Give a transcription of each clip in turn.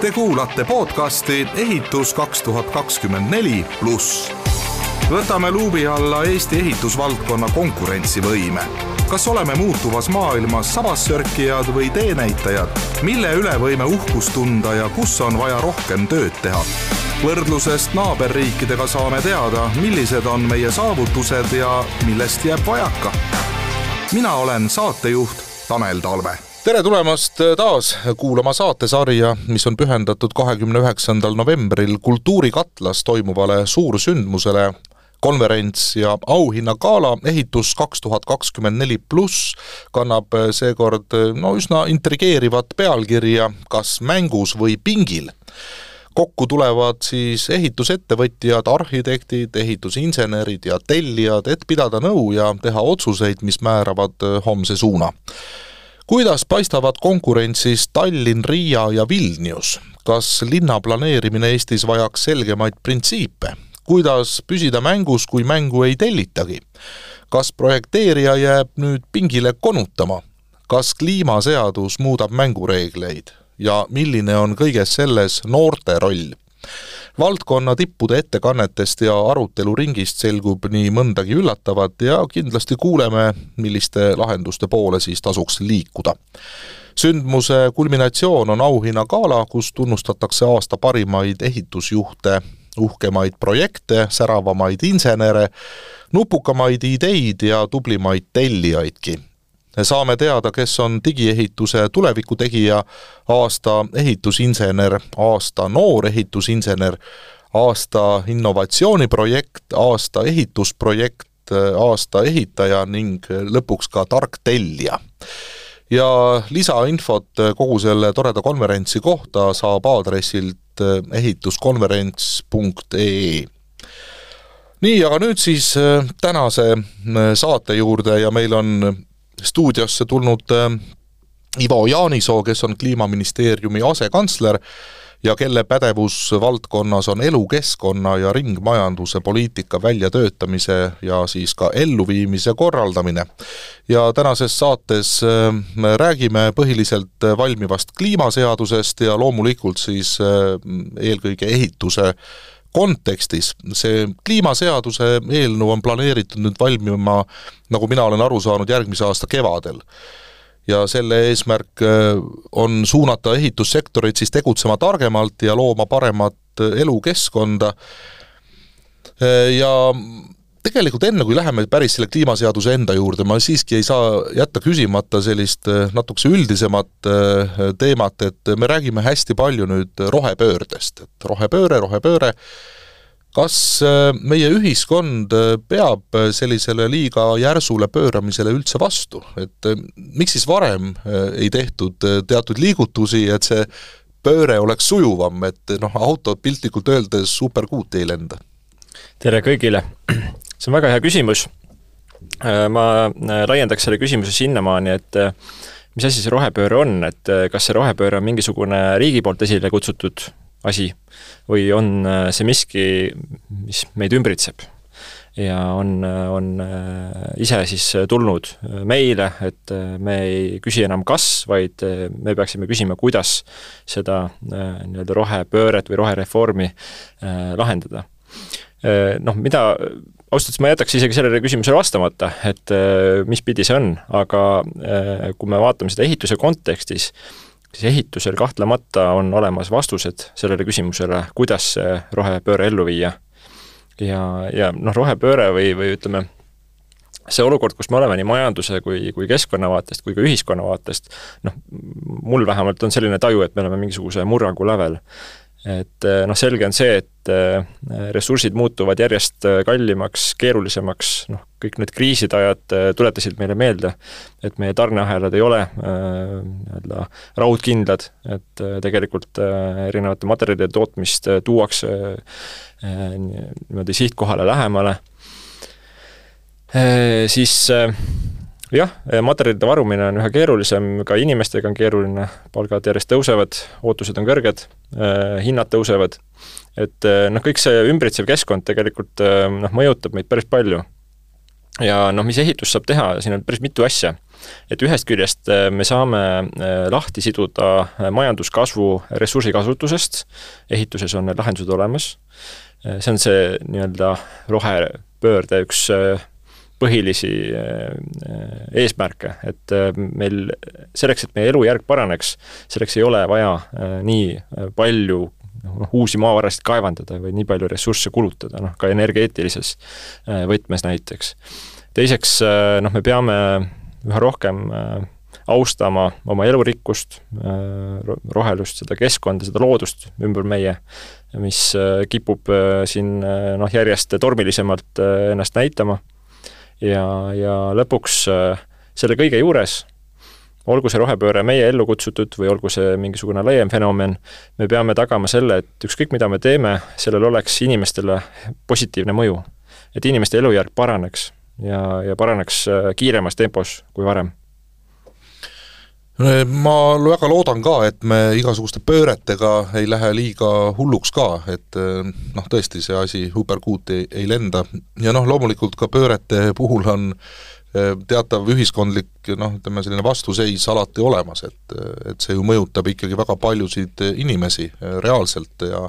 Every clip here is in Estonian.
Te kuulate podcasti Ehitus kaks tuhat kakskümmend neli pluss. võtame luubi alla Eesti ehitusvaldkonna konkurentsivõime. kas oleme muutuvas maailmas sabassörkijad või teenäitajad, mille üle võime uhkust tunda ja kus on vaja rohkem tööd teha? võrdlusest naaberriikidega saame teada, millised on meie saavutused ja millest jääb vajaka. mina olen saatejuht Tanel Talve tere tulemast taas kuulama saatesarja, mis on pühendatud kahekümne üheksandal novembril Kultuurikatlas toimuvale suursündmusele. Konverents ja auhinnagala Ehitus kaks tuhat kakskümmend neli pluss kannab seekord no üsna intrigeerivat pealkirja Kas mängus või pingil? Kokku tulevad siis ehitusettevõtjad, arhitektid, ehitusinsenerid ja tellijad, et pidada nõu ja teha otsuseid, mis määravad homse suuna kuidas paistavad konkurentsis Tallinn, Riia ja Vilnius? kas linna planeerimine Eestis vajaks selgemaid printsiipe? kuidas püsida mängus, kui mängu ei tellitagi? kas projekteerija jääb nüüd pingile konutama? kas kliimaseadus muudab mängureegleid ja milline on kõiges selles noorte roll? Valdkonna tippude ettekannetest ja aruteluringist selgub nii mõndagi üllatavat ja kindlasti kuuleme, milliste lahenduste poole siis tasuks liikuda. Sündmuse kulminatsioon on auhinnagala, kus tunnustatakse aasta parimaid ehitusjuhte, uhkemaid projekte, säravamaid insenere, nupukamaid ideid ja tublimaid tellijaidki saame teada, kes on digiehituse tulevikutegija, aasta ehitusinsener, aasta noor ehitusinsener, aasta innovatsiooniprojekt, aasta ehitusprojekt, aasta ehitaja ning lõpuks ka tark tellija. ja lisainfot kogu selle toreda konverentsi kohta saab aadressilt ehituskonverents.ee nii, aga nüüd siis tänase saate juurde ja meil on stuudiosse tulnud äh, Ivo Jaanisoo, kes on Kliimaministeeriumi asekantsler ja kelle pädevusvaldkonnas on elukeskkonna ja ringmajanduse poliitika väljatöötamise ja siis ka elluviimise korraldamine. ja tänases saates äh, me räägime põhiliselt valmivast kliimaseadusest ja loomulikult siis äh, eelkõige ehituse kontekstis see kliimaseaduse eelnõu on planeeritud nüüd valmima, nagu mina olen aru saanud, järgmise aasta kevadel. ja selle eesmärk äh, on suunata ehitussektorit siis tegutsema targemalt ja looma paremat elukeskkonda äh, ja tegelikult enne, kui läheme päris selle kliimaseaduse enda juurde, ma siiski ei saa jätta küsimata sellist eh, natukese üldisemat eh, teemat, et me räägime hästi palju nüüd rohepöördest, et rohepööre, rohepööre, kas eh, meie ühiskond peab sellisele liiga järsule pööramisele üldse vastu, et miks siis varem ei tehtud teatud liigutusi, et see pööre oleks sujuvam, et noh, autod piltlikult öeldes superkuuti ei lenda? tere kõigile! See on väga hea küsimus. Äh, ma äh, laiendaks selle küsimuse sinnamaani, et äh, mis asi see rohepööre on, et kas see rohepööre on mingisugune riigi poolt esile kutsutud asi või on see miski, mis meid ümbritseb? ja on, on ise siis tulnud meile, et me ei küsi enam kas, vaid me peaksime küsima, kuidas seda nii-öelda rohepööret või rohereformi lahendada. Noh, mida ausalt öeldes ma jätaks isegi sellele küsimusele vastamata, et äh, mis pidi see on, aga äh, kui me vaatame seda ehituse kontekstis, siis ehitusel kahtlemata on olemas vastused sellele küsimusele, kuidas see rohepööre ellu viia. ja, ja noh, rohepööre või, või ütleme, see olukord, kus me oleme nii majanduse kui, kui keskkonna vaatest kui ka ühiskonna vaatest, noh, mul vähemalt on selline taju, et me oleme mingisuguse murrangu lävel et eh, noh, selge on see, et eh, ressursid muutuvad järjest eh, kallimaks, keerulisemaks, noh, kõik need kriiside ajad tuletasid meile meelde, et meie tarneahelad ei ole nii-öelda raudkindlad, et tegelikult erinevate materjalide tootmist tuuakse niimoodi sihtkohale lähemale, siis jah, materjalide varumine on üha keerulisem, ka inimestega on keeruline, palgad järjest tõusevad, ootused on kõrged, äh, hinnad tõusevad, et äh, noh, kõik see ümbritsev keskkond tegelikult noh, mõjutab meid päris palju. ja noh, mis ehitus saab teha, siin on päris mitu asja. et ühest küljest me saame lahti siduda majanduskasvu ressursikasutusest, ehituses on need lahendused olemas, see on see nii-öelda rohepöörde üks põhilisi eesmärke, et meil selleks, et meie elujärg paraneks, selleks ei ole vaja nii palju noh, uusi maavarasid kaevandada või nii palju ressursse kulutada, noh ka energeetilises äh, võtmes näiteks. teiseks äh, noh, me peame üha rohkem äh, austama oma elurikkust, rohelust, seda keskkonda, seda loodust ümber meie, mis kipub siin noh, järjest tormilisemalt ennast näitama ja, ja lõpuks selle kõige juures olgu see rohepööre meie ellu kutsutud või olgu see mingisugune laiem fenomen, me peame tagama selle, et ükskõik, mida me teeme, sellel oleks inimestele positiivne mõju. et inimeste elujärg paraneks ja, ja paraneks äh, kiiremas tempos kui varem ma väga loodan ka, et me igasuguste pööretega ei lähe liiga hulluks ka, et äh, noh, tõesti, see asi hüperkuuti ei, ei lenda. Ja noh, loomulikult ka pöörete puhul on Äh, teatav ühiskondlik noh, ütleme selline vastuseis alati olemas, et, et see ju mõjutab ikkagi väga paljusid inimesi reaalselt ja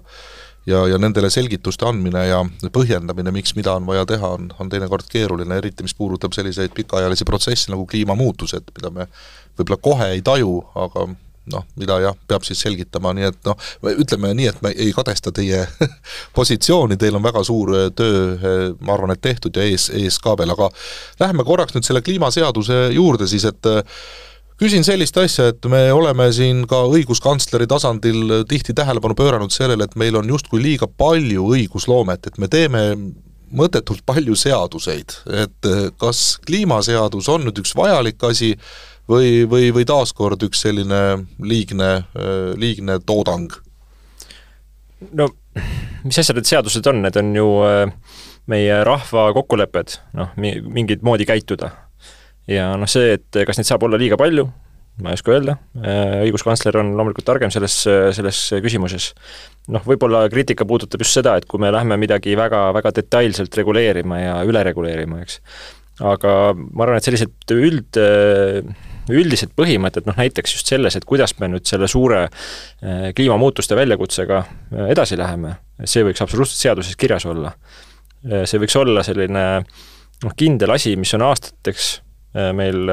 ja, ja nendele selgituste andmine ja põhjendamine, miks mida on vaja teha, on, on teinekord keeruline, eriti mis puudutab selliseid pikaajalisi protsesse nagu kliimamuutused, mida me võib-olla kohe ei taju, aga noh, mida jah, peab siis selgitama, nii et noh, ütleme nii, et me ei kadesta teie positsiooni, teil on väga suur äh, töö, äh, ma arvan, et tehtud ja ees, ees ka veel, aga läheme korraks nüüd selle kliimaseaduse juurde siis, et äh, küsin sellist asja, et me oleme siin ka õiguskantsleri tasandil tihti tähelepanu pööranud sellele, et meil on justkui liiga palju õigusloomet, et me teeme mõttetult palju seaduseid, et kas kliimaseadus on nüüd üks vajalik asi või, või, või taaskord üks selline liigne, liigne toodang? no mis asjad need seadused on, need on ju äh, meie rahva kokkulepped, noh, mingit moodi käituda. Ja noh, see, et kas neid saab olla liiga palju, ma ei oska öelda, äh, õiguskantsler on loomulikult targem selles, selles küsimuses. noh, võib-olla kriitika puudutab just seda, et kui me lähme midagi väga, väga detailselt reguleerima ja üle reguleerima, eks. aga ma arvan, et sellised üld üldised põhimõtted, noh näiteks just selles, et kuidas me nüüd selle suure eh, kliimamuutuste väljakutsega eh, edasi läheme, see võiks absoluutselt seaduses kirjas olla. See võiks olla selline noh, kindel asi, mis on aastateks meil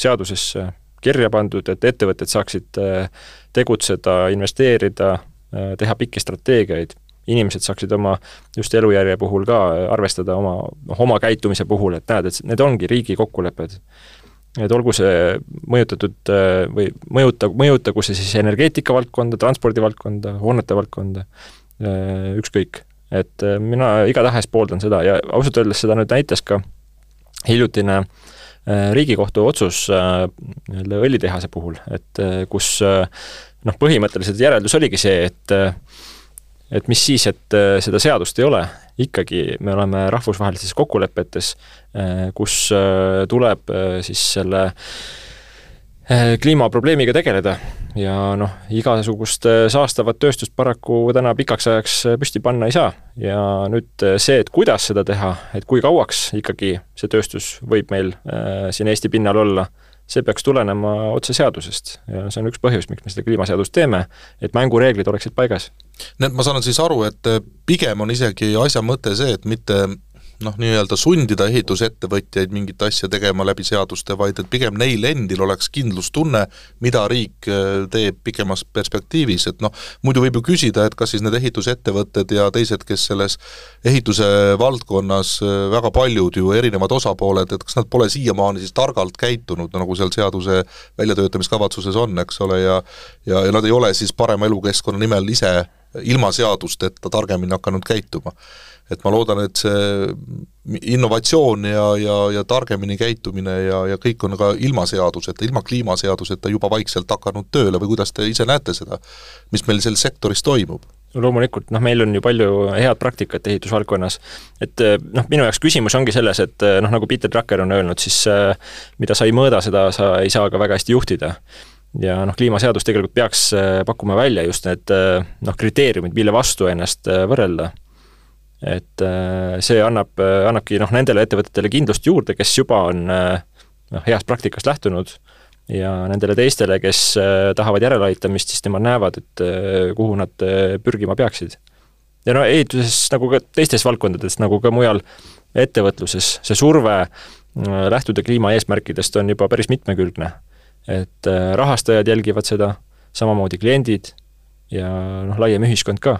seadusesse kirja pandud, et ettevõtted saaksid tegutseda, investeerida, teha pikki strateegiaid, inimesed saaksid oma just elujärje puhul ka arvestada oma, noh, oma käitumise puhul, et näed, et need ongi riigi kokkulepped et olgu see mõjutatud äh, või mõjuta, mõjutagu see siis energeetika valdkonda, transpordi valdkonda, hoonete valdkonda, äh, ükskõik. et äh, mina igatahes pooldan seda ja ausalt öeldes seda nüüd näitas ka hiljutine Riigikohtu otsus nii-öelda õlitehase puhul, et kus noh, põhimõtteliselt järeldus oligi see, et et mis siis, et äh, seda seadust ei ole, ikkagi me oleme rahvusvahelistes kokkulepetes, äh, kus äh, tuleb siis selle kliimaprobleemiga tegeleda ja noh, igasugust saastavat tööstust paraku täna pikaks ajaks püsti panna ei saa. ja nüüd see, et kuidas seda teha, et kui kauaks ikkagi see tööstus võib meil äh, siin Eesti pinnal olla see peaks tulenema otse seadusest ja see on üks põhjus, miks me seda kliimaseadust teeme, et mängureeglid oleksid paigas. nii et ma saan siis aru, et pigem on isegi asja mõte see, et mitte noh, nii-öelda sundida ehitusettevõtjaid mingit asja tegema läbi seaduste, vaid et pigem neil endil oleks kindlustunne, mida riik äh, teeb pikemas perspektiivis, et noh, muidu võib ju küsida, et kas siis need ehitusettevõtted ja teised, kes selles ehituse valdkonnas äh, väga paljud ju erinevad osapooled, et kas nad pole siiamaani siis targalt käitunud, nagu seal seaduse väljatöötamiskavatsuses on, eks ole, ja ja, ja nad ei ole siis parema elukeskkonna nimel ise ilma seadusteta targemini hakanud käituma et ma loodan, et see innovatsioon ja, ja, ja targemini käitumine ja, ja kõik on ka ilma seaduseta, ilma kliimaseaduseta juba vaikselt hakanud tööle või kuidas te ise näete seda, mis meil selles sektoris toimub? loomulikult, noh, meil on ju palju head praktikat ehitusvaldkonnas, et noh, minu jaoks küsimus ongi selles, et noh, nagu Peter Drucker on öelnud, siis mida sa ei mõõda, seda sa ei saa ka väga hästi juhtida. Ja noh, kliimaseadus tegelikult peaks pakkuma välja just need noh, kriteeriumid, mille vastu ennast võrrelda et äh, see annab, äh, annabki noh, nendele ettevõtetele kindlust juurde, kes juba on äh, noh, heast praktikast lähtunud ja nendele teistele, kes tahavad järeleaitamist, siis nemad näevad, et kuhu nad pürgima peaksid. ja no ehituses nagu ka teistes valdkondades, nagu ka mujal ettevõtluses, see surve lähtuda kliimaeesmärkidest on juba päris mitmekülgne. et rahastajad jälgivad seda, samamoodi kliendid ja noh, laiem ühiskond ka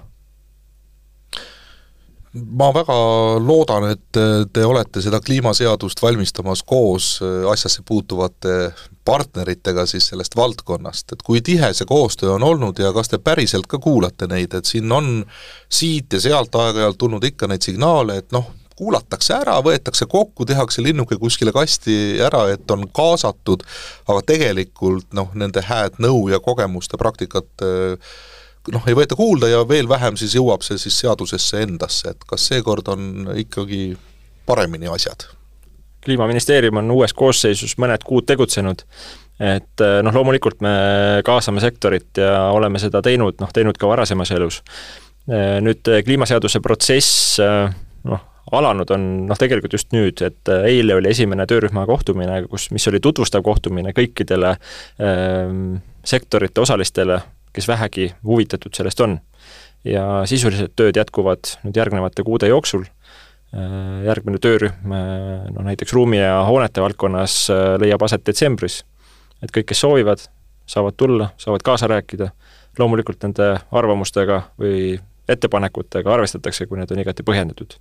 ma väga loodan, et te olete seda kliimaseadust valmistamas koos äh, asjasse puutuvate partneritega siis sellest valdkonnast, et kui tihe see koostöö on olnud ja kas te päriselt ka kuulate neid, et siin on siit ja sealt aeg-ajalt tulnud ikka neid signaale, et noh, kuulatakse ära, võetakse kokku, tehakse linnuke kuskile kasti ära, et on kaasatud, aga tegelikult noh, nende hääd nõu ja kogemuste praktikat äh, noh, ei võeta kuulda ja veel vähem siis jõuab see siis seadusesse endasse, et kas seekord on ikkagi paremini asjad? kliimaministeerium on uues koosseisus mõned kuud tegutsenud, et eh, noh, loomulikult me kaasame sektorit ja oleme seda teinud, noh, teinud ka varasemas elus. Eh, nüüd eh, kliimaseaduse protsess noh, alanud on noh, tegelikult just nüüd, et eile oli esimene töörühma kohtumine, kus, mis oli tutvustav kohtumine kõikidele äh, sektorite osalistele, kes vähegi huvitatud sellest on. ja sisulised tööd jätkuvad nüüd järgnevate kuude jooksul, äh, järgmine töörühm no näiteks ruumi- ja hoonete valdkonnas äh, leiab aset detsembris. et kõik, kes soovivad, saavad tulla, saavad kaasa rääkida, loomulikult nende arvamustega või ettepanekutega arvestatakse, kui need on igati põhjendatud.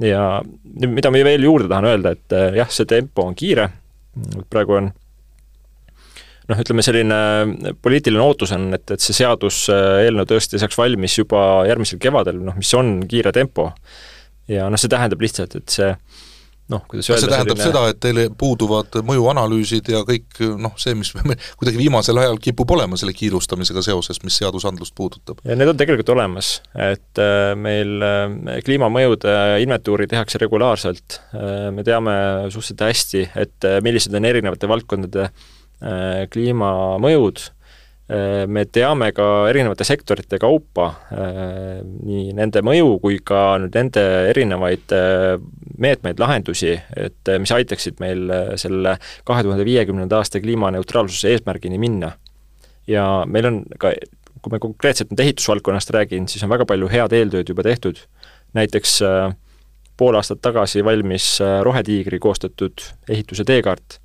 ja mida ma veel juurde tahan öelda, et äh, jah, see tempo on kiire, praegu on noh, ütleme selline poliitiline ootus on, et, et see seaduseelnõu tõesti saaks valmis juba järgmisel kevadel, noh, mis on kiire tempo. ja noh, see tähendab lihtsalt, et see noh, kuidas öelda see tähendab selline... seda, et teil puuduvad mõjuanalüüsid ja kõik noh, see, mis kuidagi viimasel ajal kipub olema selle kiirustamisega seoses, mis seadusandlust puudutab? ja need on tegelikult olemas, et äh, meil äh, kliimamõjude inventuuri tehakse regulaarselt, äh, me teame suhteliselt hästi, et millised on erinevate valdkondade äh, Äh, kliimamõjud, äh, me teame ka erinevate sektorite kaupa äh, nii nende mõju kui ka nüüd nende erinevaid meetmeid, lahendusi, et mis aitaksid meil selle kahe tuhande viiekümnenda aasta kliimaneutraalsuse eesmärgini minna. ja meil on ka, kui me konkreetselt nüüd ehitusvaldkonnast räägin, siis on väga palju head eeltööd juba tehtud, näiteks pool aastat tagasi valmis Rohetiigri koostatud ehituse teekaart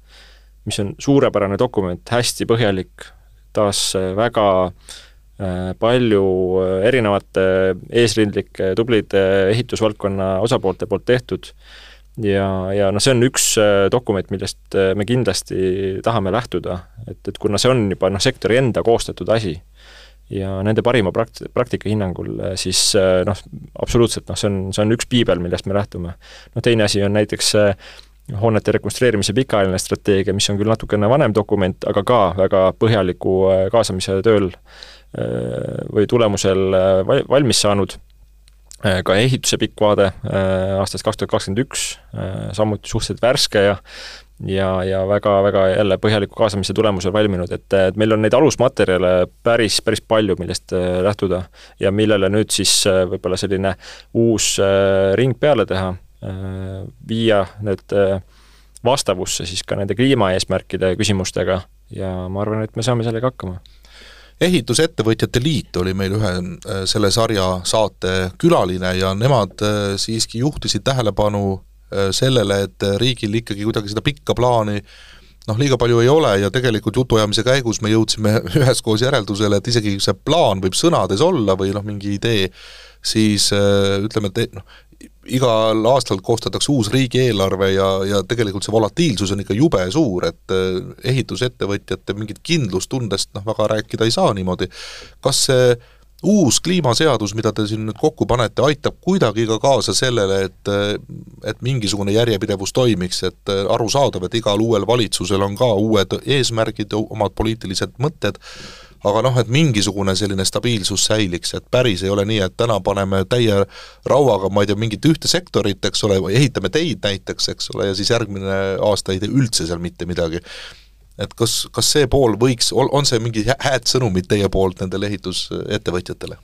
mis on suurepärane dokument, hästi põhjalik, taas äh, väga äh, palju äh, erinevate eesrindlike tublide ehitusvaldkonna osapoolte poolt tehtud ja, ja noh, see on üks dokument, millest me kindlasti tahame lähtuda, et, et kuna see on juba noh, sektori enda koostatud asi ja nende parima prakt-, praktika hinnangul, siis noh, absoluutselt noh, see on, see on üks piibel, millest me lähtume. noh, teine asi on näiteks äh, hoonete rekonstrueerimise pikaajaline strateegia, mis on küll natukene vanem dokument, aga ka väga põhjaliku äh, kaasamise tööl äh, või tulemusel äh, valmis saanud, ka ehituse pikk vaade aastast kaks tuhat kakskümmend üks, samuti suhteliselt värske ja ja, ja väga-väga jälle põhjaliku kaasamise tulemusel valminud, et, et meil on neid alusmaterjale päris, päris palju, millest lähtuda. Ja millele nüüd siis võib-olla selline uus ring peale teha viia need äh, vastavusse siis ka nende kliimaeesmärkide küsimustega ja ma arvan, et me saame sellega hakkama. Ehitusettevõtjate Liit oli meil ühe äh, selle sarja saate külaline ja nemad siiski juhtisid tähelepanu sellele, et riigil ikkagi kuidagi seda pikka plaani noh, liiga palju ei ole ja tegelikult jutuajamise käigus me jõudsime üheskoos järeldusele, et isegi see plaan võib sõnades olla või noh, mingi idee, siis ütleme, et noh, igal aastal koostatakse uus riigieelarve ja, ja tegelikult see volatiilsus on ikka jube suur, et eh, ehitusettevõtjate mingit kindlustundest noh, väga rääkida ei saa niimoodi. kas see uus kliimaseadus, mida te siin nüüd kokku panete, aitab kuidagi ka kaasa sellele, et et mingisugune järjepidevus toimiks, et arusaadav, et igal uuel valitsusel on ka uued eesmärgid, omad poliitilised mõtted, aga noh, et mingisugune selline stabiilsus säiliks, et päris ei ole nii, et täna paneme täie rauaga, ma ei tea, mingit ühte sektorit, eks ole, või ehitame teid näiteks, eks ole, ja siis järgmine aasta ei tee üldse seal mitte midagi. et kas, kas see pool võiks, on see mingi hääd sõnumid teie poolt nendele ehitusettevõtjatele?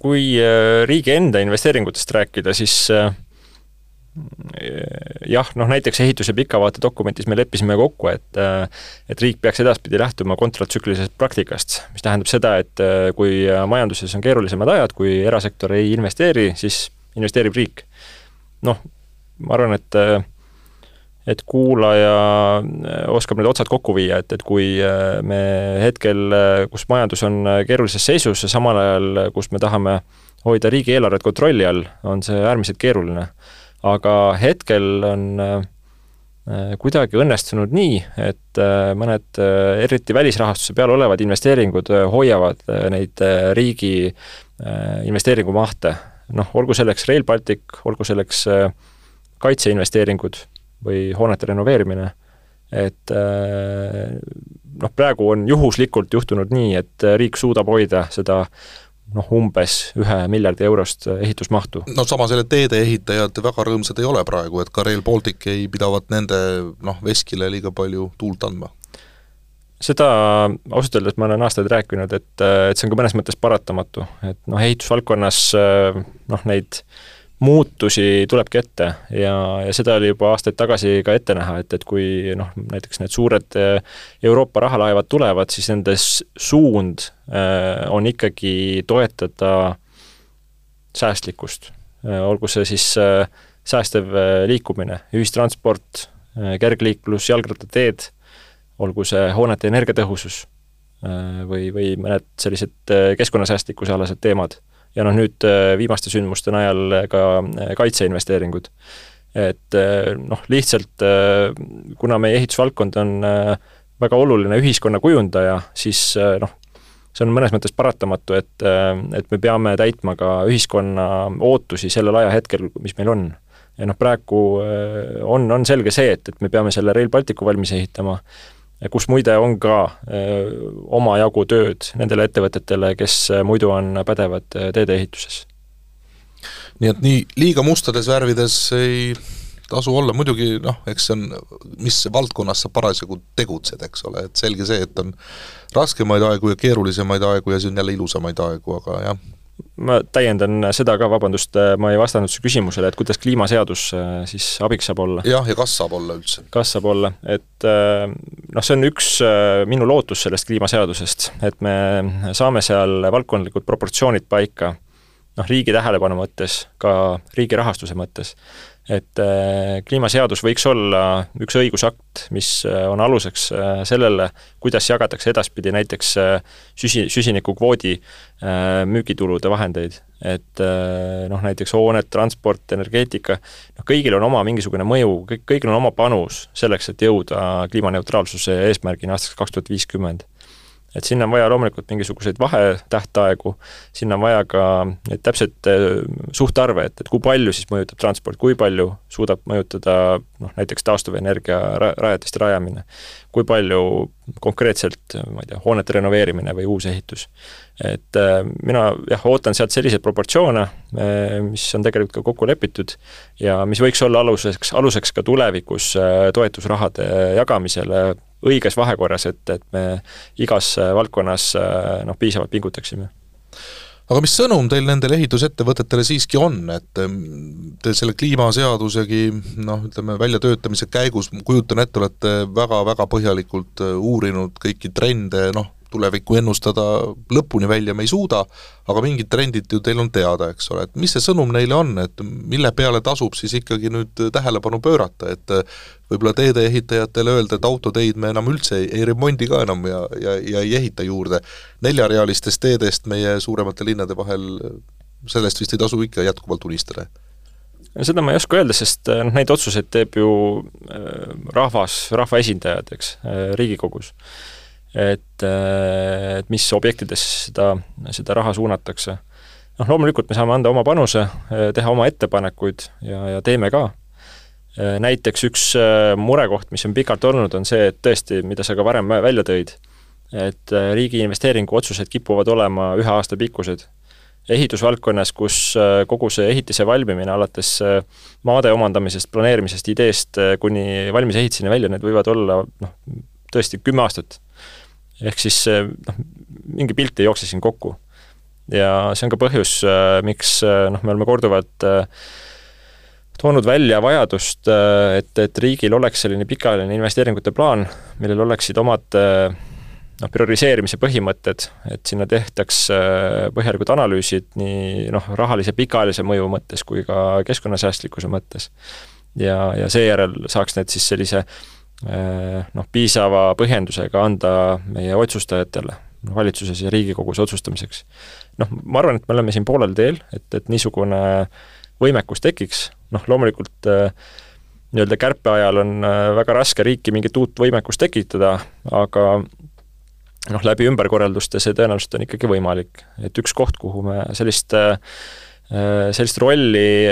Kui äh, riigi enda investeeringutest rääkida, siis äh, jah, noh näiteks ehituse pikavaate dokumendis me leppisime kokku, et et riik peaks edaspidi lähtuma kontratsüklilisest praktikast, mis tähendab seda, et kui majanduses on keerulisemad ajad, kui erasektor ei investeeri, siis investeerib riik. noh, ma arvan, et et kuulaja oskab need otsad kokku viia, et, et kui me hetkel, kus majandus on keerulises seisus ja samal ajal, kus me tahame hoida riigieelarvet kontrolli all, on see äärmiselt keeruline aga hetkel on äh, kuidagi õnnestunud nii, et äh, mõned äh, eriti välisrahastuse peal olevad investeeringud hoiavad neid riigi investeeringumahte. noh, olgu selleks Rail Baltic, olgu selleks kaitseinvesteeringud või hoonete renoveerimine, et noh, praegu on juhuslikult juhtunud nii, et riik suudab hoida seda noh, umbes ühe miljardi eurost ehitusmahtu. no samas jälle teedeehitajad väga rõõmsad ei ole praegu, et ka Rail Baltic ei pidavat nende noh, veskile liiga palju tuult andma seda ausalt öeldes ma olen aastaid rääkinud, et, et see on ka mõnes mõttes paratamatu, et noh, ehitusvaldkonnas noh, neid muutusi tulebki ette ja, ja seda oli juba aastaid tagasi ka ette näha, et, et kui noh, näiteks need suured eh, Euroopa rahalaevad tulevad, siis nende suund äh, on ikkagi toetada säästlikkust äh,. olgu see siis äh, säästev liikumine, ühistransport, kergliiklus, jalgrattateed, olgu see hoonete energiatõhusus või, või mõned sellised keskkonnasäästlikkuse alased teemad ja noh, nüüd äh, viimaste sündmuste najal ka äh, kaitseinvesteeringud. et äh, noh, lihtsalt kuna meie ehitusvaldkond on väga oluline ühiskonna kujundaja, siis noh, see on mõnes mõttes paratamatu, et, et me peame täitma ka ühiskonna ootusi sellel ajahetkel, mis meil on. ja noh, praegu on, on selge see, et, et me peame selle Rail Balticu valmis ehitama kus muide on ka omajagu tööd nendele ettevõtetele, kes muidu on pädevad teedeehituses. nii et nii liiga mustades värvides ei tasu olla, muidugi noh, eks see on, mis valdkonnas sa parasjagu tegutsed, eks ole, et selge see, et on raskemaid aegu ja keerulisemaid aegu ja siis on jälle ilusamaid aegu, aga jah, ma täiendan seda ka, vabandust, ma ei vastanud su küsimusele, et kuidas kliimaseadus äh, siis abiks saab olla? jah, ja kas saab olla üldse? kas saab olla, et äh, noh, see on üks äh, minu lootus sellest kliimaseadusest, et me saame seal valdkondlikud proportsioonid paika, noh, riigi tähelepanu mõttes, ka riigi rahastuse mõttes et äh, kliimaseadus võiks olla üks õigusakt, mis äh, on aluseks äh, sellele, kuidas jagatakse edaspidi näiteks süsi, süsinikukvoodi müügitulude vahendeid. et noh, näiteks hooned, transport, energeetika, noh kõigil on oma mingisugune mõju, kõik, kõigil on oma panus selleks, et jõuda kliimaneutraalsuse eesmärgini aastaks kaks tuhat viiskümmend et sinna on vaja loomulikult mingisuguseid vahetähtaegu, sinna on vaja ka neid täpseid äh, suhtarve, et, et kui palju siis mõjutab transport, kui palju suudab mõjutada noh, näiteks taastuvenergia ra-, rajatiste rajamine, kui palju konkreetselt, ma ei tea, hoonete renoveerimine või uus ehitus. et äh, mina jah, ootan sealt selliseid proportsioone, äh, mis on tegelikult ka kokku lepitud ja mis võiks olla aluseks, aluseks ka tulevikus toetusrahade jagamisele õiges vahekorras, et, et me igas äh, valdkonnas äh, noh, piisavalt pingutaksime. Aga mis sõnum teil nendele ehitusettevõtetele siiski on, et ähm, te selle kliimaseadusegi noh, ütleme väljatöötamise käigus, kujutan ette, olete väga-väga põhjalikult äh, uurinud kõiki trende, noh, tulevikku ennustada lõpuni välja me ei suuda, aga mingid trendid ju teil on teada, eks ole, et mis see sõnum neile on, et mille peale tasub siis ikkagi nüüd tähelepanu pöörata, et võib-olla teedeehitajatele öelda, et autoteid me enam üldse ei, ei remondi ka enam ja, ja, ja ei ehita juurde. neljarealistest teedest meie suuremate linnade vahel, sellest vist ei tasu ikka jätkuvalt unistada. Seda ma ei oska öelda, sest noh, neid otsuseid teeb ju äh, rahvas, rahvaesindajad, eks, äh, Riigikogus et, et mis objektidesse seda, seda raha suunatakse. noh, loomulikult me saame anda oma panuse, teha oma ettepanekuid ja, ja teeme ka. näiteks üks äh, murekoht, mis on pikalt olnud, on see, et tõesti, mida sa ka varem välja tõid, et äh, riigi investeeringuotsused kipuvad olema ühe aasta pikkused ehitusvaldkonnas, kus äh, kogu see ehitise valmimine alates maade omandamisest, planeerimisest, ideest kuni valmis ehitiseni välja, need võivad olla noh, tõesti kümme aastat ehk siis noh, mingi pilt ei jookse siin kokku. ja see on ka põhjus, äh, miks äh, noh, me oleme korduvalt toonud välja vajadust, et, et riigil oleks selline pikaajaline investeeringute plaan, millel oleksid omad noh, prioriseerimise põhimõtted, et sinna tehtaks põhjalikud analüüsid nii noh, rahalise pikaajalise mõju mõttes kui ka keskkonnasäästlikkuse mõttes. ja, ja seejärel saaks need siis sellise noh, piisava põhjendusega anda meie otsustajatele valitsuses ja Riigikogus otsustamiseks. noh, ma arvan, et me oleme siin poolel teel, et, et niisugune võimekus tekiks, noh loomulikult äh, nii-öelda kärpe ajal on äh, väga raske riiki mingit uut võimekust tekitada, aga noh, läbi ümberkorralduste see tõenäoliselt on ikkagi võimalik. et üks koht, kuhu me sellist äh, sellist rolli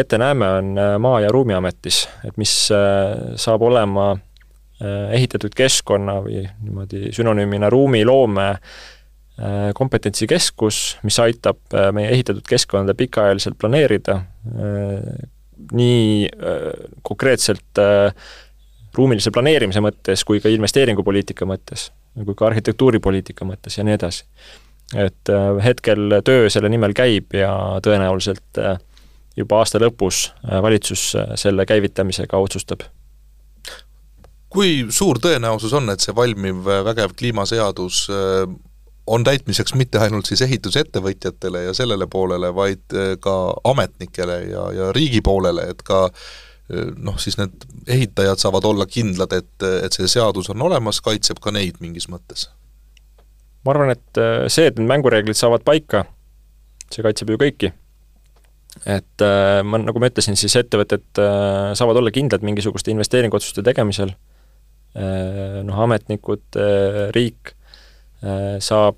ette näeme, on Maa- ja Ruumiametis, et mis saab olema Äh, ehitatud keskkonna või niimoodi sünonüümina ruumiloome äh, kompetentsikeskus, mis aitab äh, meie ehitatud keskkonda pikaajaliselt planeerida, nii konkreetselt ruumilise planeerimise mõttes kui ka investeeringupoliitika mõttes, kui ka arhitektuuripoliitika mõttes ja nii edasi. et hetkel töö selle nimel käib ja tõenäoliselt juba aasta lõpus valitsus selle käivitamisega otsustab kui suur tõenäosus on, et see valmiv äh, vägev kliimaseadus äh, on täitmiseks mitte ainult siis ehitusettevõtjatele ja sellele poolele, vaid äh, ka ametnikele ja, ja riigi poolele, et ka noh, siis need ehitajad saavad olla kindlad, et, et see seadus on olemas, kaitseb ka neid mingis mõttes? ma arvan, et see, et need mängureeglid saavad paika, see kaitseb ju kõiki. et ma, nagu ma ütlesin, siis ettevõtted saavad olla kindlad mingisuguste investeeringuotsuste tegemisel noh, ametnikud, äh, riik äh, saab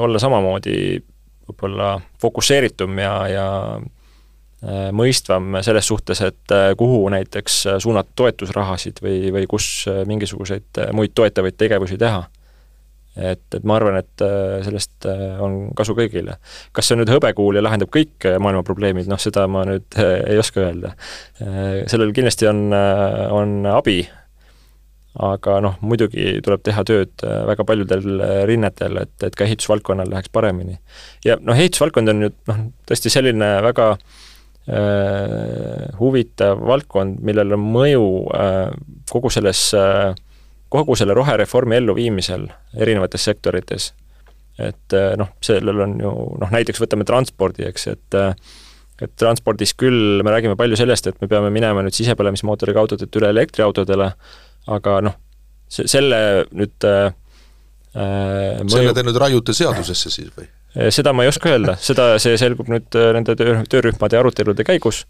olla samamoodi võib-olla fokusseeritum ja, ja mõistvam selles suhtes, et kuhu näiteks suunata toetusrahasid või, või kus mingisuguseid muid toetavaid tegevusi teha. et, et ma arvan, et sellest on kasu kõigile. kas see on nüüd hõbekuul ja lahendab kõik maailma probleemid, noh seda ma nüüd ei oska öelda. sellel kindlasti on, on abi aga noh, muidugi tuleb teha tööd äh, väga paljudel äh, rinnetel, et, et ka ehitusvaldkonnal läheks paremini. ja noh, ehitusvaldkond on ju noh, tõesti selline väga äh, huvitav valdkond, millel on mõju äh, kogu selles äh,, kogu selle rohereformi elluviimisel erinevates sektorites. et äh, noh, sellel on ju noh, näiteks võtame transpordi, eks, et äh, et transpordis küll me räägime palju sellest, et me peame minema nüüd sisepõlemismootoriga autodelt üle elektriautodele, aga noh, selle nüüd äh, äh mõju... selle te nüüd raiute seadusesse siis või? Äh, seda ma ei oska öelda, seda, see selgub nüüd äh, nende töö, töörühmade arutelude käigus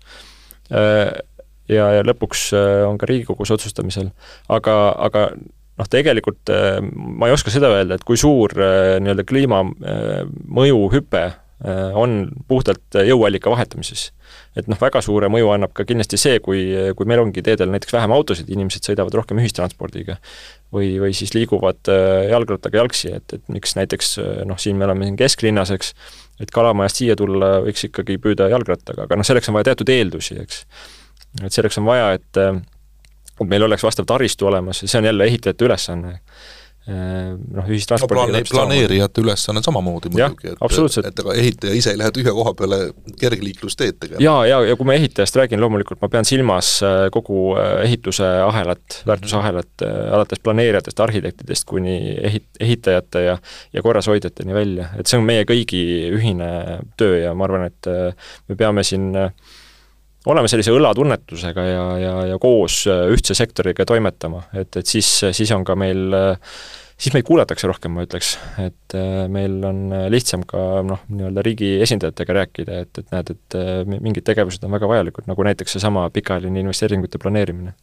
ja, ja lõpuks on ka Riigikogus otsustamisel. aga, aga noh, tegelikult ma ei oska seda öelda, et kui suur nii-öelda kliima mõjuhüpe on puhtalt jõuallika vahetamises et noh, väga suure mõju annab ka kindlasti see, kui, kui meil ongi teedel näiteks vähem autosid, inimesed sõidavad rohkem ühistranspordiga või, või siis liiguvad äh, jalgrattaga jalgsi, et, et miks näiteks äh, noh, siin me oleme siin kesklinnas, eks, et Kalamajast siia tulla võiks ikkagi püüda jalgrattaga, aga noh, selleks on vaja teatud eeldusi, eks. et selleks on vaja, et äh, et meil oleks vastav taristu olemas ja see on jälle ehitajate ülesanne Äh, noh, ühistranspordiga no, plane, planeerijate ülesanne samamoodi muidugi, et, et ega ehitaja ise ei lähe tühja koha peale kergliiklusteed tegema. jaa, ja, ja kui ma ehitajast räägin, loomulikult ma pean silmas äh, kogu äh, ehituse ahelat, väärtusahelat, alates planeerijatest, arhitektidest kuni ehit-, ehitajate ja ja korrashoidjateni välja, et see on meie kõigi ühine töö ja ma arvan, et me peame siin olema sellise õlatunnetusega ja, ja, ja koos ühtse sektoriga toimetama, et, et siis, siis on ka meil äh, siis meid kuulatakse rohkem, ma ütleks, et äh, meil on äh, lihtsam ka noh, nii-öelda riigi esindajatega rääkida, et, et näed, et äh, mingid tegevused on väga vajalikud, nagu näiteks seesama pikaajaline investeeringute planeerimine.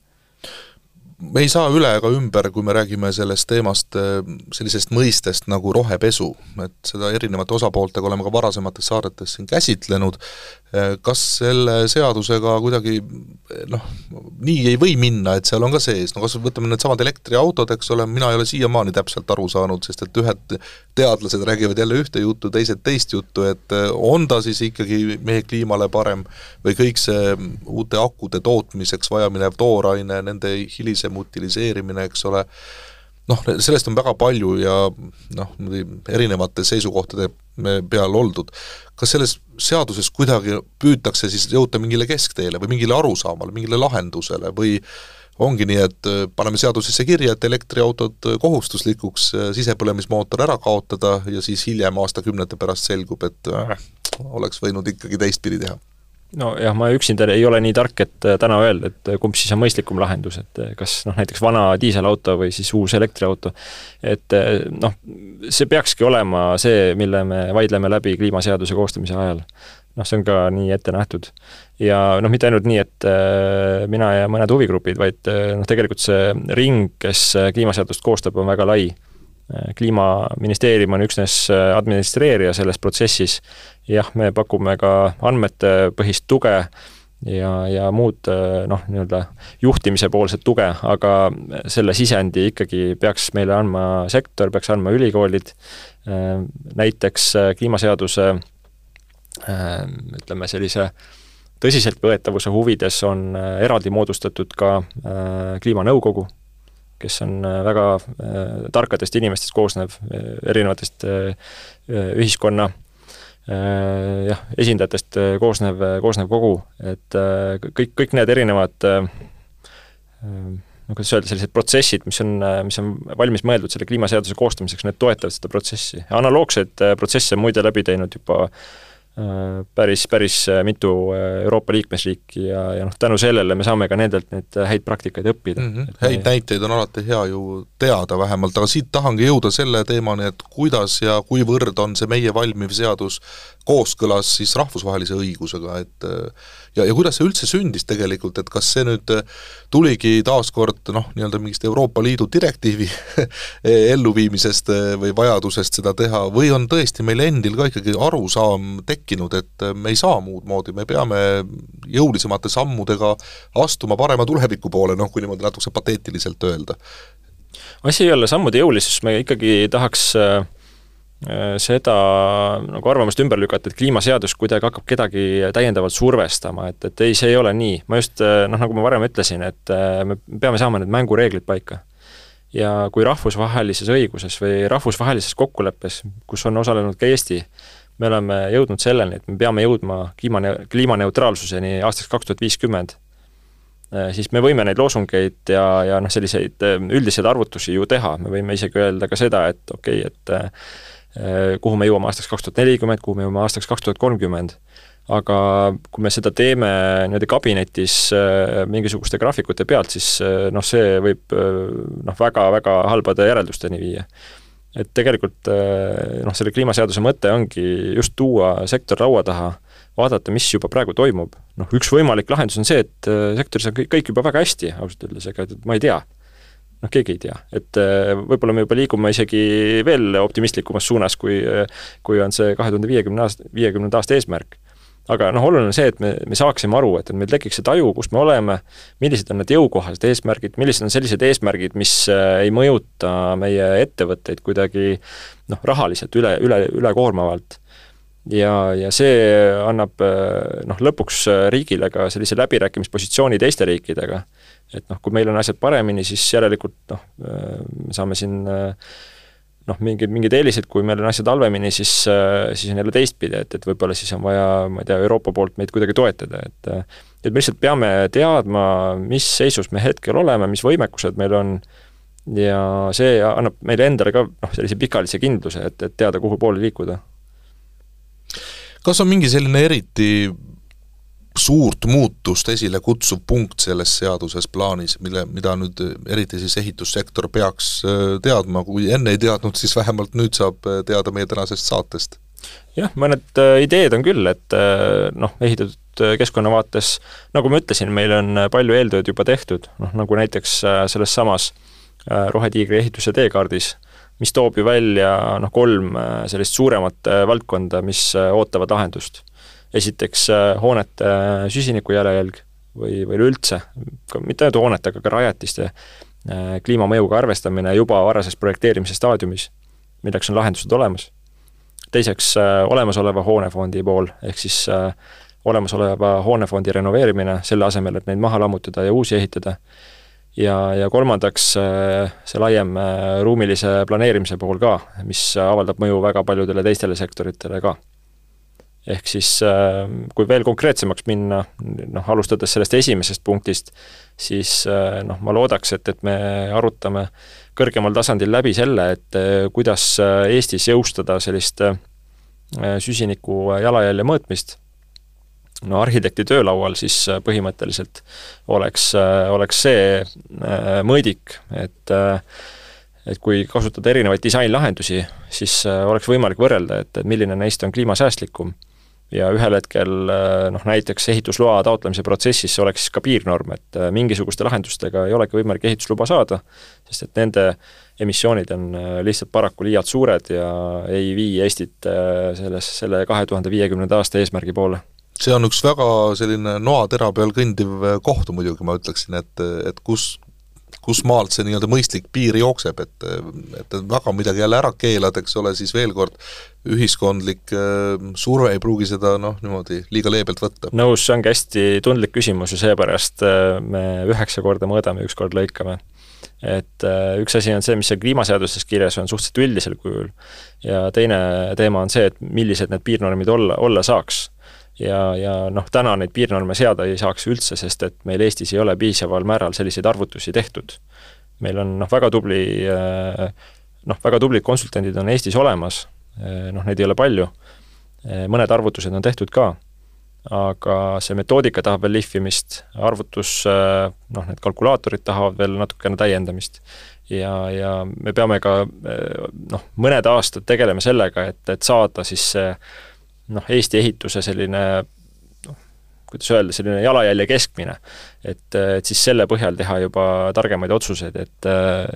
Me ei saa üle ega ümber, kui me räägime sellest teemast, äh, sellisest mõistest nagu rohepesu, et seda erinevate osapooltega oleme ka varasemates saadetes siin käsitlenud, äh, kas selle seadusega kuidagi noh, nii ei või minna, et seal on ka sees, no kas võtame needsamad elektriautod, eks ole, mina ei ole siiamaani täpselt aru saanud, sest et ühed teadlased räägivad jälle ühte juttu, teised teist juttu, et äh, on ta siis ikkagi meie kliimale parem või kõik see uute akude tootmiseks vajaminev tooraine, nende hilise see utiliseerimine, eks ole, noh, sellest on väga palju ja noh, erinevate seisukohtade peal oldud, kas selles seaduses kuidagi püütakse siis jõuda mingile keskteele või mingile arusaamale, mingile lahendusele või ongi nii, et äh, paneme seadusesse kirja, et elektriautod äh, kohustuslikuks äh, sisepõlemismootor ära kaotada ja siis hiljem aastakümnete pärast selgub, et äh, oleks võinud ikkagi teistpidi teha nojah, ma üksinda ei ole nii tark, et täna öelda, et kumb siis on mõistlikum lahendus, et kas noh, näiteks vana diiselauto või siis uus elektriauto. et noh, see peakski olema see, mille me vaidleme läbi kliimaseaduse koostamise ajal noh, see on ka nii ette nähtud. ja noh, mitte ainult nii, et äh, mina ja mõned huvigrupid, vaid äh, noh, tegelikult see ring, kes äh, kliimaseadust koostab, on väga lai. Kliimaministeerium on üksnes administreerija selles protsessis, jah, me pakume ka andmetepõhist tuge ja, ja muud noh, nii-öelda juhtimise poolset tuge, aga selle sisendi ikkagi peaks meile andma sektor, peaks andma ülikoolid, näiteks kliimaseaduse ütleme, sellise tõsiseltvõetavuse huvides on eraldi moodustatud ka kliimanõukogu, kes on äh, väga tarkadest inimestest koosnev, erinevatest ühiskonna jah, esindajatest koosnev, koosnev kogu, et kõik, kõik need erinevad no kuidas öelda, sellised protsessid, mis on, mis on valmis mõeldud selle kliimaseaduse koostamiseks, need toetavad seda protsessi. analoogseid protsesse on muide läbi teinud juba äh, Äh, päris, päris äh, mitu äh, Euroopa liikmesriiki ja, ja noh, tänu sellele me saame ka nendelt neid häid praktikaid õppida mm. -hmm. häid me... näiteid on alati hea ju teada vähemalt, aga siit tahangi jõuda selle teemani, et kuidas ja kuivõrd on see meie valmiv seadus kooskõlas siis rahvusvahelise õigusega, et ja, ja kuidas see üldse sündis tegelikult, et kas see nüüd tuligi taaskord noh, nii-öelda mingist Euroopa Liidu direktiivi elluviimisest või vajadusest seda teha, või on tõesti meil endil ka ikkagi arusaam tekkinud, et me ei saa muud moodi, me peame jõulisemate sammudega astuma parema tuleviku poole, noh kui niimoodi natukese pateetiliselt öelda? asi ei ole sammude jõulisus, me ikkagi tahaks äh Äh, seda nagu arvamust ümber lükata, et kliimaseadus kuidagi hakkab kedagi täiendavalt survestama, et, et ei, see ei ole nii. ma just äh, noh, nagu ma varem ütlesin, et äh, me peame saama need mängureeglid paika. ja kui rahvusvahelises õiguses või rahvusvahelises kokkuleppes, kus on osalenud ka Eesti, me oleme jõudnud selleni, et me peame jõudma kliimane-, kliimaneutraalsuseni aastaks kaks tuhat viiskümmend, siis me võime neid loosungeid ja, ja noh, selliseid üldiseid arvutusi ju teha, me võime isegi öelda ka seda, et okei okay,, et Äh, kuhu me jõuame aastaks kaks tuhat nelikümmend, kuhu me jõuame aastaks kaks tuhat kolmkümmend. aga kui me seda teeme niimoodi kabinetis äh, mingisuguste graafikute pealt, siis äh, noh, see võib noh, väga-väga halbade järeldusteni viia. et tegelikult noh, selle kliimaseaduse mõte ongi just tuua sektor laua taha, vaadata, mis juba praegu toimub. noh, üks võimalik lahendus on see, et sektoris on kõik, kõik juba väga hästi, ausalt öeldes, ega ma ei tea noh, keegi ei tea, et äh, võib-olla me juba liigume isegi veel optimistlikumas suunas, kui, kui on see kahe tuhande viiekümne aasta, viiekümnenda aasta eesmärk. aga noh, oluline on see, et me, me saaksime aru, et, et meil tekiks see taju, kus me oleme, millised on need jõukohased eesmärgid, millised on sellised eesmärgid, mis äh, ei mõjuta meie ettevõtteid kuidagi noh, rahaliselt üle, üle, ülekoormavalt ja, ja see annab äh, noh, lõpuks riigile ka sellise läbirääkimispositsiooni teiste riikidega. Et noh, kui meil on asjad paremini, siis järelikult noh, me saame siin noh, mingid, mingid eelised, kui meil on asjad halvemini, siis, siis on jälle teistpidi, et, et võib-olla siis on vaja, ma ei tea, Euroopa poolt meid kuidagi toetada, et et me lihtsalt peame teadma, mis seisus me hetkel oleme, mis võimekused meil on, ja see annab meile endale ka noh, sellise pikaajalise kindluse, et, et teada, kuhu poole liikuda. Kas on mingi selline eriti suurt muutust esile kutsuv punkt selles seaduses plaanis, mille, mida nüüd eriti siis ehitussektor peaks äh, teadma, kui enne ei teadnud, siis vähemalt nüüd saab äh, teada meie tänasest saatest? jah, mõned äh, ideed on küll, et noh, ehitatud keskkonna vaates, nagu ma ütlesin, meil on palju eeltööd juba tehtud, noh nagu näiteks selles samas Rohetiigri ehituse teekaardis, mis toob ju välja noh, kolm sellist suuremat valdkonda, mis ootavad lahendust esiteks äh, hoonete äh, süsinikujalajälg või, või üleüldse, mitte ainult hoonete, aga ka rajatiste äh, kliimamõjuga arvestamine juba varases projekteerimise staadiumis, milleks on lahendused olemas. teiseks olemasoleva hoonefondi pool, ehk siis olemasoleva hoonefondi renoveerimine, selle asemel, et neid maha lammutada ja uusi ehitada. Ja, ja kolmandaks see laiem ruumilise planeerimise pool ka, mis avaldab mõju väga paljudele teistele sektoritele ka. Ehk siis kui veel konkreetsemaks minna, noh, alustades sellest esimesest punktist, siis noh, ma loodaks, et, et me arutame kõrgemal tasandil läbi selle, et kuidas Eestis jõustada sellist süsiniku jalajälje mõõtmist no arhitekti töölaual siis äh, põhimõtteliselt oleks, äh, oleks see äh, mõõdik, et et kui kasutada erinevaid disainlahendusi, siis oleks võimalik võrrelda, et, et milline neist on kliimasäästlikum. Ja ühel hetkel noh, näiteks ehitusloa taotlemise protsessis oleks ka piirnorm, et mingisuguste lahendustega ei olegi võimalik ehitusluba saada, sest et nende emissioonid on lihtsalt paraku liialt suured ja ei vii Eestit selles, selle kahe tuhande viiekümnenda aasta eesmärgi poole see on üks väga selline noatera peal kõndiv koht muidugi, ma ütleksin, et, et kus, kus maalt see nii-öelda mõistlik piir jookseb, et, et väga midagi jälle ära keelad, eks ole, siis veel kord, ühiskondlik äh, surve ei pruugi seda noh, niimoodi liiga leebelt võtta. nõus, see ongi hästi tundlik küsimus ja seepärast äh, me üheksa korda mõõdame, üks kord lõikame. et äh, üks asi on see, mis seal kliimaseaduses kirjas on suhteliselt üldisel kujul ja teine teema on see, et millised need piirnormid olla, olla saaks ja, ja noh, täna neid piirnorme seada ei saaks üldse, sest et meil Eestis ei ole piisaval määral selliseid arvutusi tehtud. meil on noh, väga tubli noh, väga tublid konsultandid on Eestis olemas, noh, neid ei ole palju, mõned arvutused on tehtud ka, aga see metoodika tahab veel lihvimist, arvutus, noh, need kalkulaatorid tahavad veel natukene täiendamist. ja, ja me peame ka noh, mõned aastad tegelema sellega, et, et saada siis see noh, Eesti ehituse selline noh, kuidas öelda, selline jalajälje keskmine. et, et siis selle põhjal teha juba targemaid otsuseid, et,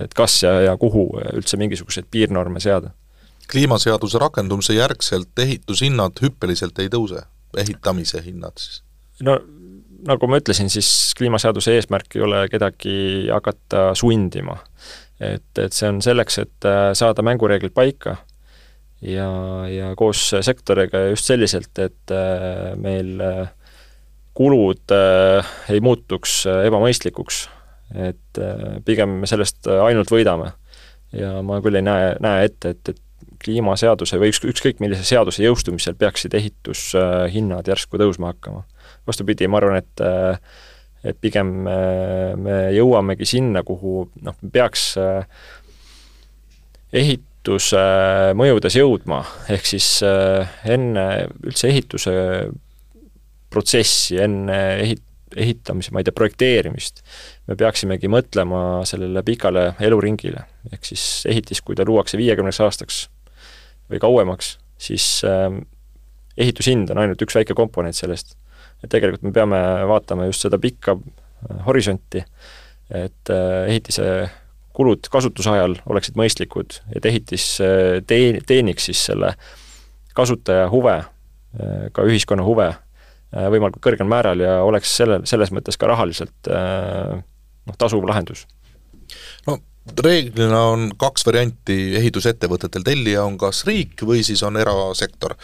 et kas ja, ja kuhu üldse mingisuguseid piirnorme seada. kliimaseaduse rakendumise järgselt ehitushinnad hüppeliselt ei tõuse, ehitamise hinnad siis? no nagu ma ütlesin, siis kliimaseaduse eesmärk ei ole kedagi hakata sundima. et, et see on selleks, et saada mängureeglid paika ja, ja koos sektoriga just selliselt, et äh, meil äh, kulud äh, ei muutuks ebamõistlikuks, et pigem me sellest ainult võidame. ja ma küll ei näe, näe ette, et, et kliimaseaduse või üks, ükskõik millise seaduse jõustumisel peaksid ehitushinnad järsku tõusma hakkama. vastupidi, ma arvan, et et pigem me jõuamegi sinna, kuhu noh, peaks ehit-, ehituse mõjudes jõudma, ehk siis äh, enne üldse ehituse protsessi, enne ehit-, ehitamise, ma ei tea, projekteerimist, me peaksimegi mõtlema sellele pikale eluringile. ehk siis ehitis, kui ta luuakse viiekümneks aastaks või kauemaks, siis äh, ehitushind on ainult üks väike komponent sellest. et tegelikult me peame vaatama just seda pikka äh, horisonti, et ehitise kulud kasutuse ajal oleksid mõistlikud, et ehitis äh, tee-, teeniks siis selle kasutaja huve, äh, ka ühiskonna huve äh, võimalikult kõrgel määral ja oleks selle, selles mõttes ka rahaliselt noh, tasuv lahendus. no reeglina on kaks varianti ehitusettevõtetel, tellija on kas riik või siis on erasektor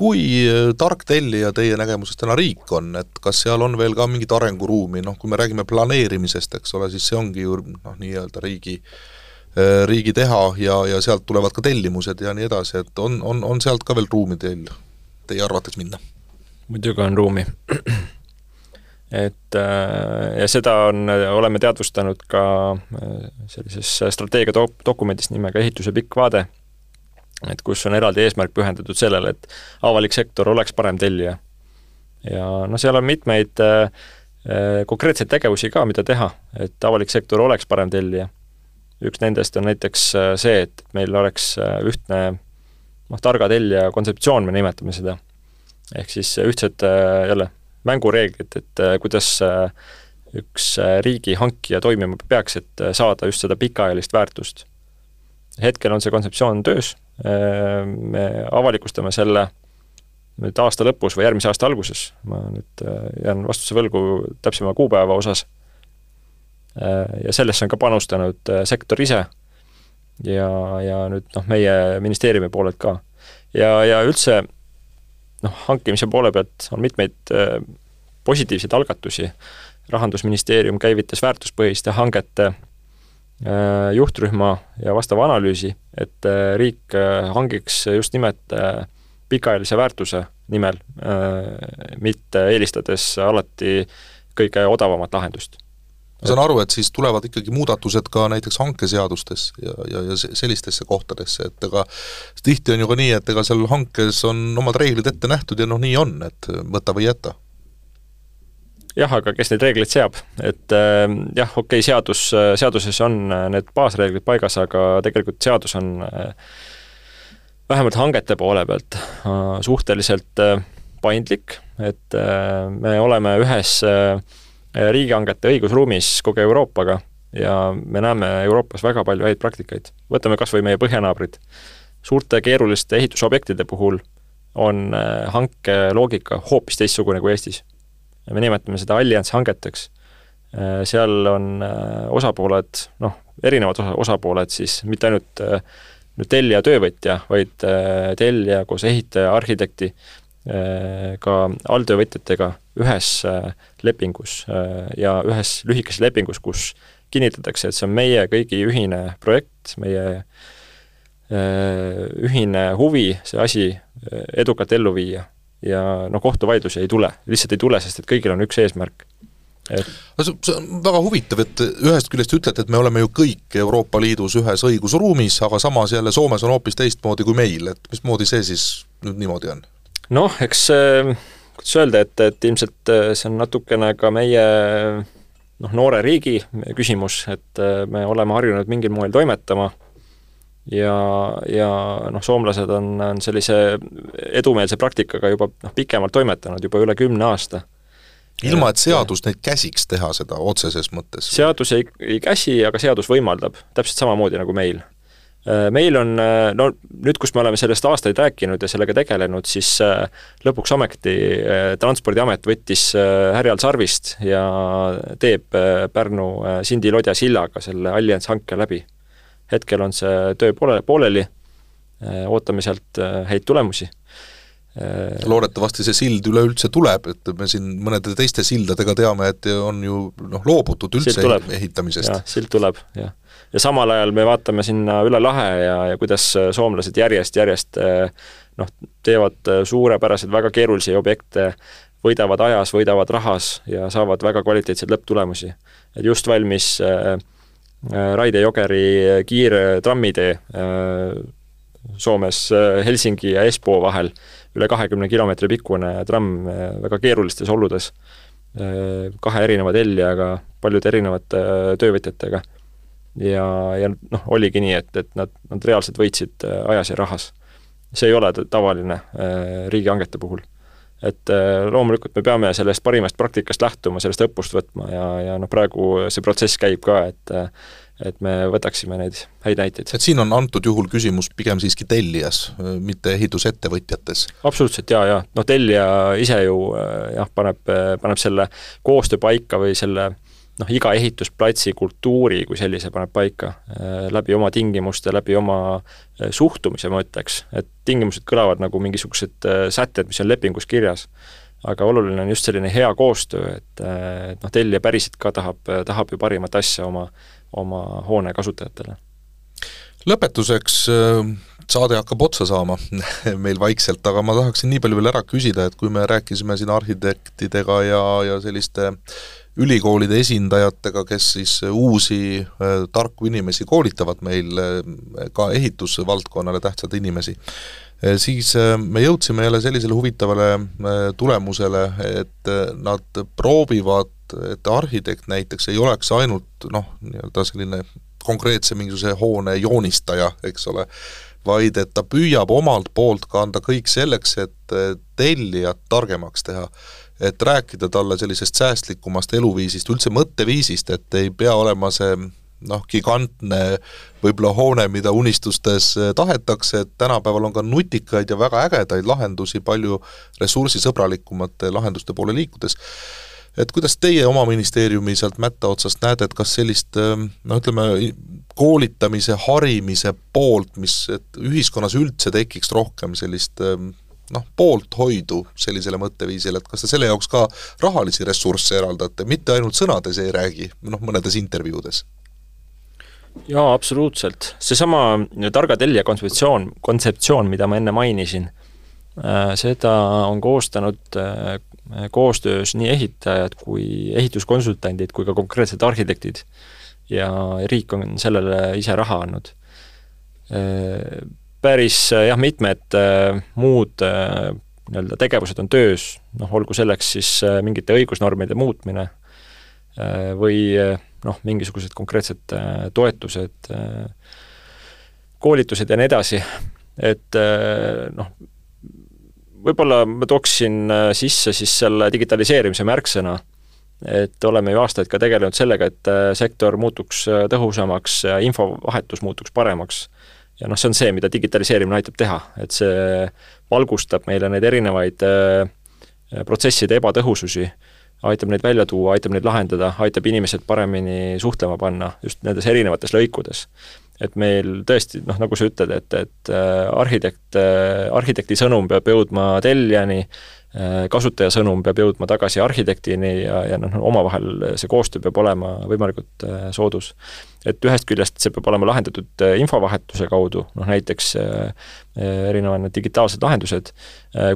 kui äh, tark tellija teie nägemuses täna riik on, et kas seal on veel ka mingit arenguruumi, noh kui me räägime planeerimisest, eks ole, siis see ongi ju noh, nii-öelda riigi äh, riigi teha ja, ja sealt tulevad ka tellimused ja nii edasi, et on, on, on sealt ka veel ruumi teil, teie arvates minna? muidugi on ruumi. et äh, ja seda on, oleme teadvustanud ka sellises strateegiadokumendis nimega ehituse pikk vaade et kus on eraldi eesmärk pühendatud sellele, et avalik sektor oleks parem tellija. ja noh, seal on mitmeid äh, äh, konkreetseid tegevusi ka, mida teha, et avalik sektor oleks parem tellija. üks nendest on näiteks äh, see, et meil oleks äh, ühtne noh, targa tellija kontseptsioon, me nimetame seda. ehk siis ühtsed äh, jälle mängureeglid, et äh, kuidas üks äh, riigi hankija toimima peaks, et saada just seda pikaajalist väärtust. hetkel on see kontseptsioon töös, me avalikustame selle nüüd aasta lõpus või järgmise aasta alguses, ma nüüd äh, jään vastuse võlgu täpsema kuupäeva osas. Äh, ja sellesse on ka panustanud äh, sektor ise ja, ja nüüd noh, meie ministeeriumi poolelt ka. ja, ja üldse noh, hankimise poole pealt on mitmeid positiivseid algatusi, rahandusministeerium käivitas väärtuspõhiste hangete juhtrühma ja vastava analüüsi, et riik hangiks just nimelt pikaajalise väärtuse nimel, mitte eelistades alati kõige odavamat lahendust ma saan aru, et siis tulevad ikkagi muudatused ka näiteks hankeseadustes ja, ja, ja sellistesse kohtadesse, et ega tihti on ju ka nii, et ega seal hankes on omad reeglid ette nähtud ja noh, nii on, et võta või jäta. Jah, aga kes neid reegleid seab, et äh, jah, okei okay,, seadus, seaduses on need baasreeglid paigas, aga tegelikult seadus on äh, vähemalt hangete poole pealt äh, suhteliselt äh, paindlik, et äh, me oleme ühes äh, Äh, riigihangete õigusruumis kogu Euroopaga ja me näeme Euroopas väga palju häid praktikaid. võtame kas või meie põhjanaabrid. suurte keeruliste ehitusobjektide puhul on äh, hanke loogika hoopis teistsugune kui Eestis. Me nimetame seda allianss hangeteks. Äh, seal on osapooled, noh, erinevad osa, osapooled siis, mitte ainult nüüd tellija, töövõtja, vaid tellija koos ehitaja, arhitekti, ka alltöövõtjatega ühes äh, lepingus äh, ja ühes lühikeses lepingus, kus kinnitatakse, et see on meie kõigi ühine projekt, meie äh, ühine huvi see asi edukalt ellu viia. Ja noh, kohtuvaidlusi ei tule, lihtsalt ei tule, sest et kõigil on üks eesmärk et no see, see on väga huvitav, et ühest küljest ütlete, et me oleme ju kõik Euroopa Liidus ühes õigusruumis, aga samas jälle Soomes on hoopis teistmoodi kui meil, et mismoodi see siis nüüd niimoodi on? noh, eks äh, kuidas öelda, et, et ilmselt äh, see on natukene ka meie noh, noore riigi küsimus, et äh, me oleme harjunud mingil moel toimetama ja, ja noh, soomlased on, on sellise edumeelse praktikaga juba noh, pikemalt toimetanud, juba üle kümne aasta. ilma, et seadus neid käsiks teha seda otseses mõttes? seadus ei, ei käsi, aga seadus võimaldab, täpselt samamoodi nagu meil Äh, meil on, äh, no nüüd, kus me oleme sellest aastaid rääkinud ja sellega tegelenud, siis äh, lõpuks ometi Transpordiamet võttis härjal sarvist ja teeb Pärnu Sindi-Lodja sillaga selle allianss hanke läbi. Hetkel on see töö poole, pooleli, ootame sealt häid tulemusi loodetavasti see sild üleüldse tuleb, et me siin mõnede teiste sildadega teame, et on ju noh, loobutud üldse ehitamisest. sild tuleb, jah ja samal ajal me vaatame sinna üle lahe ja, ja kuidas äh, soomlased järjest-järjest äh, noh, teevad äh, suurepäraseid, väga keerulisi objekte, võidavad ajas, võidavad rahas ja saavad väga kvaliteetseid lõpptulemusi. et just valmis äh, Raide-Jokeri kiire trammitee äh, Soomes Helsingi ja Espoo vahel, üle kahekümne kilomeetri pikkune tramm väga keerulistes oludes, kahe erineva tellijaga, paljude erinevate töövõtjatega ja, ja noh, oligi nii, et, et nad, nad reaalselt võitsid äh, ajas ja rahas. see ei ole tavaline äh, riigihangete puhul. Et äh, loomulikult me peame sellest parimast praktikast lähtuma, sellest õppust võtma ja, ja noh, praegu see protsess käib ka, et et me võtaksime neid häid näiteid. et siin on antud juhul küsimus pigem siiski tellijas, mitte ehitusettevõtjates? absoluutselt jaa, jaa, noh tellija ise ju jah, paneb, paneb selle koostöö paika või selle äh, noh, iga ehitusplatsi kultuuri kui sellise paneb paika äh, läbi oma tingimuste, läbi oma äh, suhtumise, ma ütleks, et tingimused kõlavad nagu mingisugused äh, sätted, mis on lepingus kirjas. aga oluline on just selline hea koostöö, et, et noh, tellija päriselt ka tahab, tahab ju parimat asja oma, oma hoone kasutajatele. lõpetuseks saade hakkab otsa saama meil vaikselt, aga ma tahaksin nii palju veel ära küsida, et kui me rääkisime siin arhitektidega ja, ja selliste äh, ülikoolide esindajatega, kes siis uusi äh, tarku inimesi koolitavad meil, äh, ka ehitusvaldkonnale tähtsaid inimesi, äh, siis me jõudsime jälle sellisele huvitavale tulemusele, et nad proovivad, et arhitekt näiteks ei oleks ainult noh, nii-öelda selline konkreetse mingisuguse hoone joonistaja, eks ole, vaid et ta püüab omalt poolt ka anda kõik selleks, et tellijat targemaks teha et rääkida talle sellisest säästlikumast eluviisist, üldse mõtteviisist, et ei pea olema see noh, gigantne võib-olla hoone, mida unistustes tahetakse, et tänapäeval on ka nutikaid ja väga ägedaid lahendusi palju ressursisõbralikumate lahenduste poole liikudes. et kuidas teie oma ministeeriumi sealt mätta otsast näete, et kas sellist noh, ütleme, koolitamise, harimise poolt, mis, et ühiskonnas üldse tekiks rohkem sellist noh, poolthoidu sellisele mõtteviisile, et kas te selle jaoks ka rahalisi ressursse eraldate, mitte ainult sõnades ei räägi, noh, mõnedes intervjuudes? jaa, absoluutselt. seesama targa tellija kontseptsioon, kontseptsioon, mida ma enne mainisin, äh, seda on koostanud äh, koostöös nii ehitajad kui ehituskonsultandid kui ka konkreetsed arhitektid. ja riik on sellele ise raha andnud. Äh, päris jah, mitmed muud nii-öelda tegevused on töös, noh olgu selleks siis mingite õigusnormide muutmine või noh, mingisugused konkreetsed äh, toetused, äh, koolitused ja nii edasi, et äh, noh, võib-olla ma tooksin sisse siis selle digitaliseerimise märksõna, et oleme ju aastaid ka tegelenud sellega, et sektor muutuks tõhusamaks ja infovahetus muutuks paremaks. Ja noh, see on see, mida digitaliseerimine aitab teha, et see valgustab meile neid erinevaid protsesside ebatõhususi aitab neid välja tuua, aitab neid lahendada, aitab inimesed paremini suhtlema panna just nendes erinevates lõikudes. et meil tõesti, noh, nagu sa ütled, et, et äh, arhitekt, äh, arhitekti sõnum peab jõudma tellijani, äh, kasutaja sõnum peab jõudma tagasi arhitektini ja, ja noh, omavahel see koostöö peab olema võimalikult soodus. et ühest küljest see peab olema lahendatud infovahetuse kaudu, noh näiteks erinevad digitaalsed lahendused,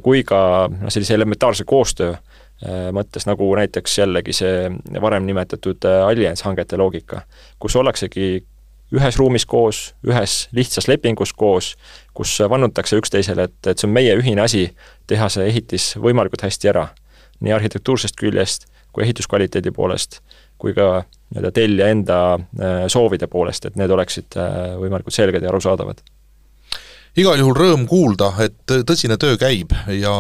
kui ka noh, sellise elementaarse koostöö Äh, mõttes, nagu näiteks jällegi see varem nimetatud äh, allianss hangete loogika, kus ollaksegi ühes ruumis koos, ühes lihtsas lepingus koos, kus vannutakse üksteisele, et, et see on meie ühine asi teha see ehitis võimalikult hästi ära. nii arhitektuursest küljest kui ehituskvaliteedi poolest, kui ka nii-öelda tellija enda äh, soovide poolest, et need oleksid võimalikult selged ja arusaadavad igal juhul rõõm kuulda, et tõsine töö käib ja,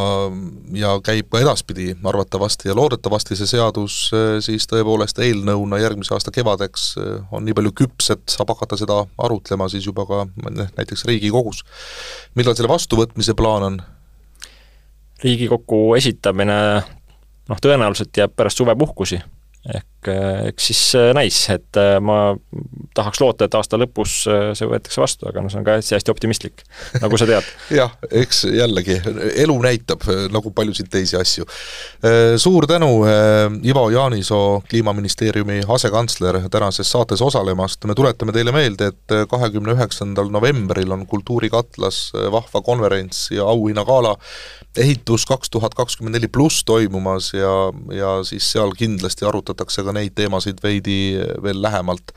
ja käib ka edaspidi arvatavasti ja loodetavasti see seadus eh, siis tõepoolest eelnõuna järgmise aasta kevadeks eh, on nii palju küps, et saab hakata seda arutlema siis juba ka näiteks Riigikogus. millal selle vastuvõtmise plaan on? riigikokku esitamine noh, tõenäoliselt jääb pärast suvepuhkusi ehk eh, eks siis eh, näis, et eh, ma tahaks loota, et aasta lõpus see võetakse vastu, aga noh, see on ka hästi-hästi optimistlik, nagu sa tead. Jah, eks jällegi, elu näitab, nagu paljusid teisi asju. Suur tänu, Ivo Jaanisoo, Kliimaministeeriumi asekantsler, tänases saates osalemast, me tuletame teile meelde, et kahekümne üheksandal novembril on Kultuurikatlas vahva konverents ja auhinnagala ehitus kaks tuhat kakskümmend neli pluss toimumas ja, ja siis seal kindlasti arutatakse ka neid teemasid veidi veel lähemalt.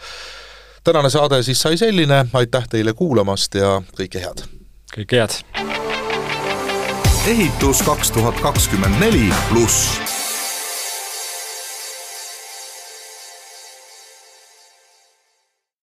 tänane saade siis sai selline, aitäh teile kuulamast ja kõike head! kõike head! ehitus kaks tuhat kakskümmend neli pluss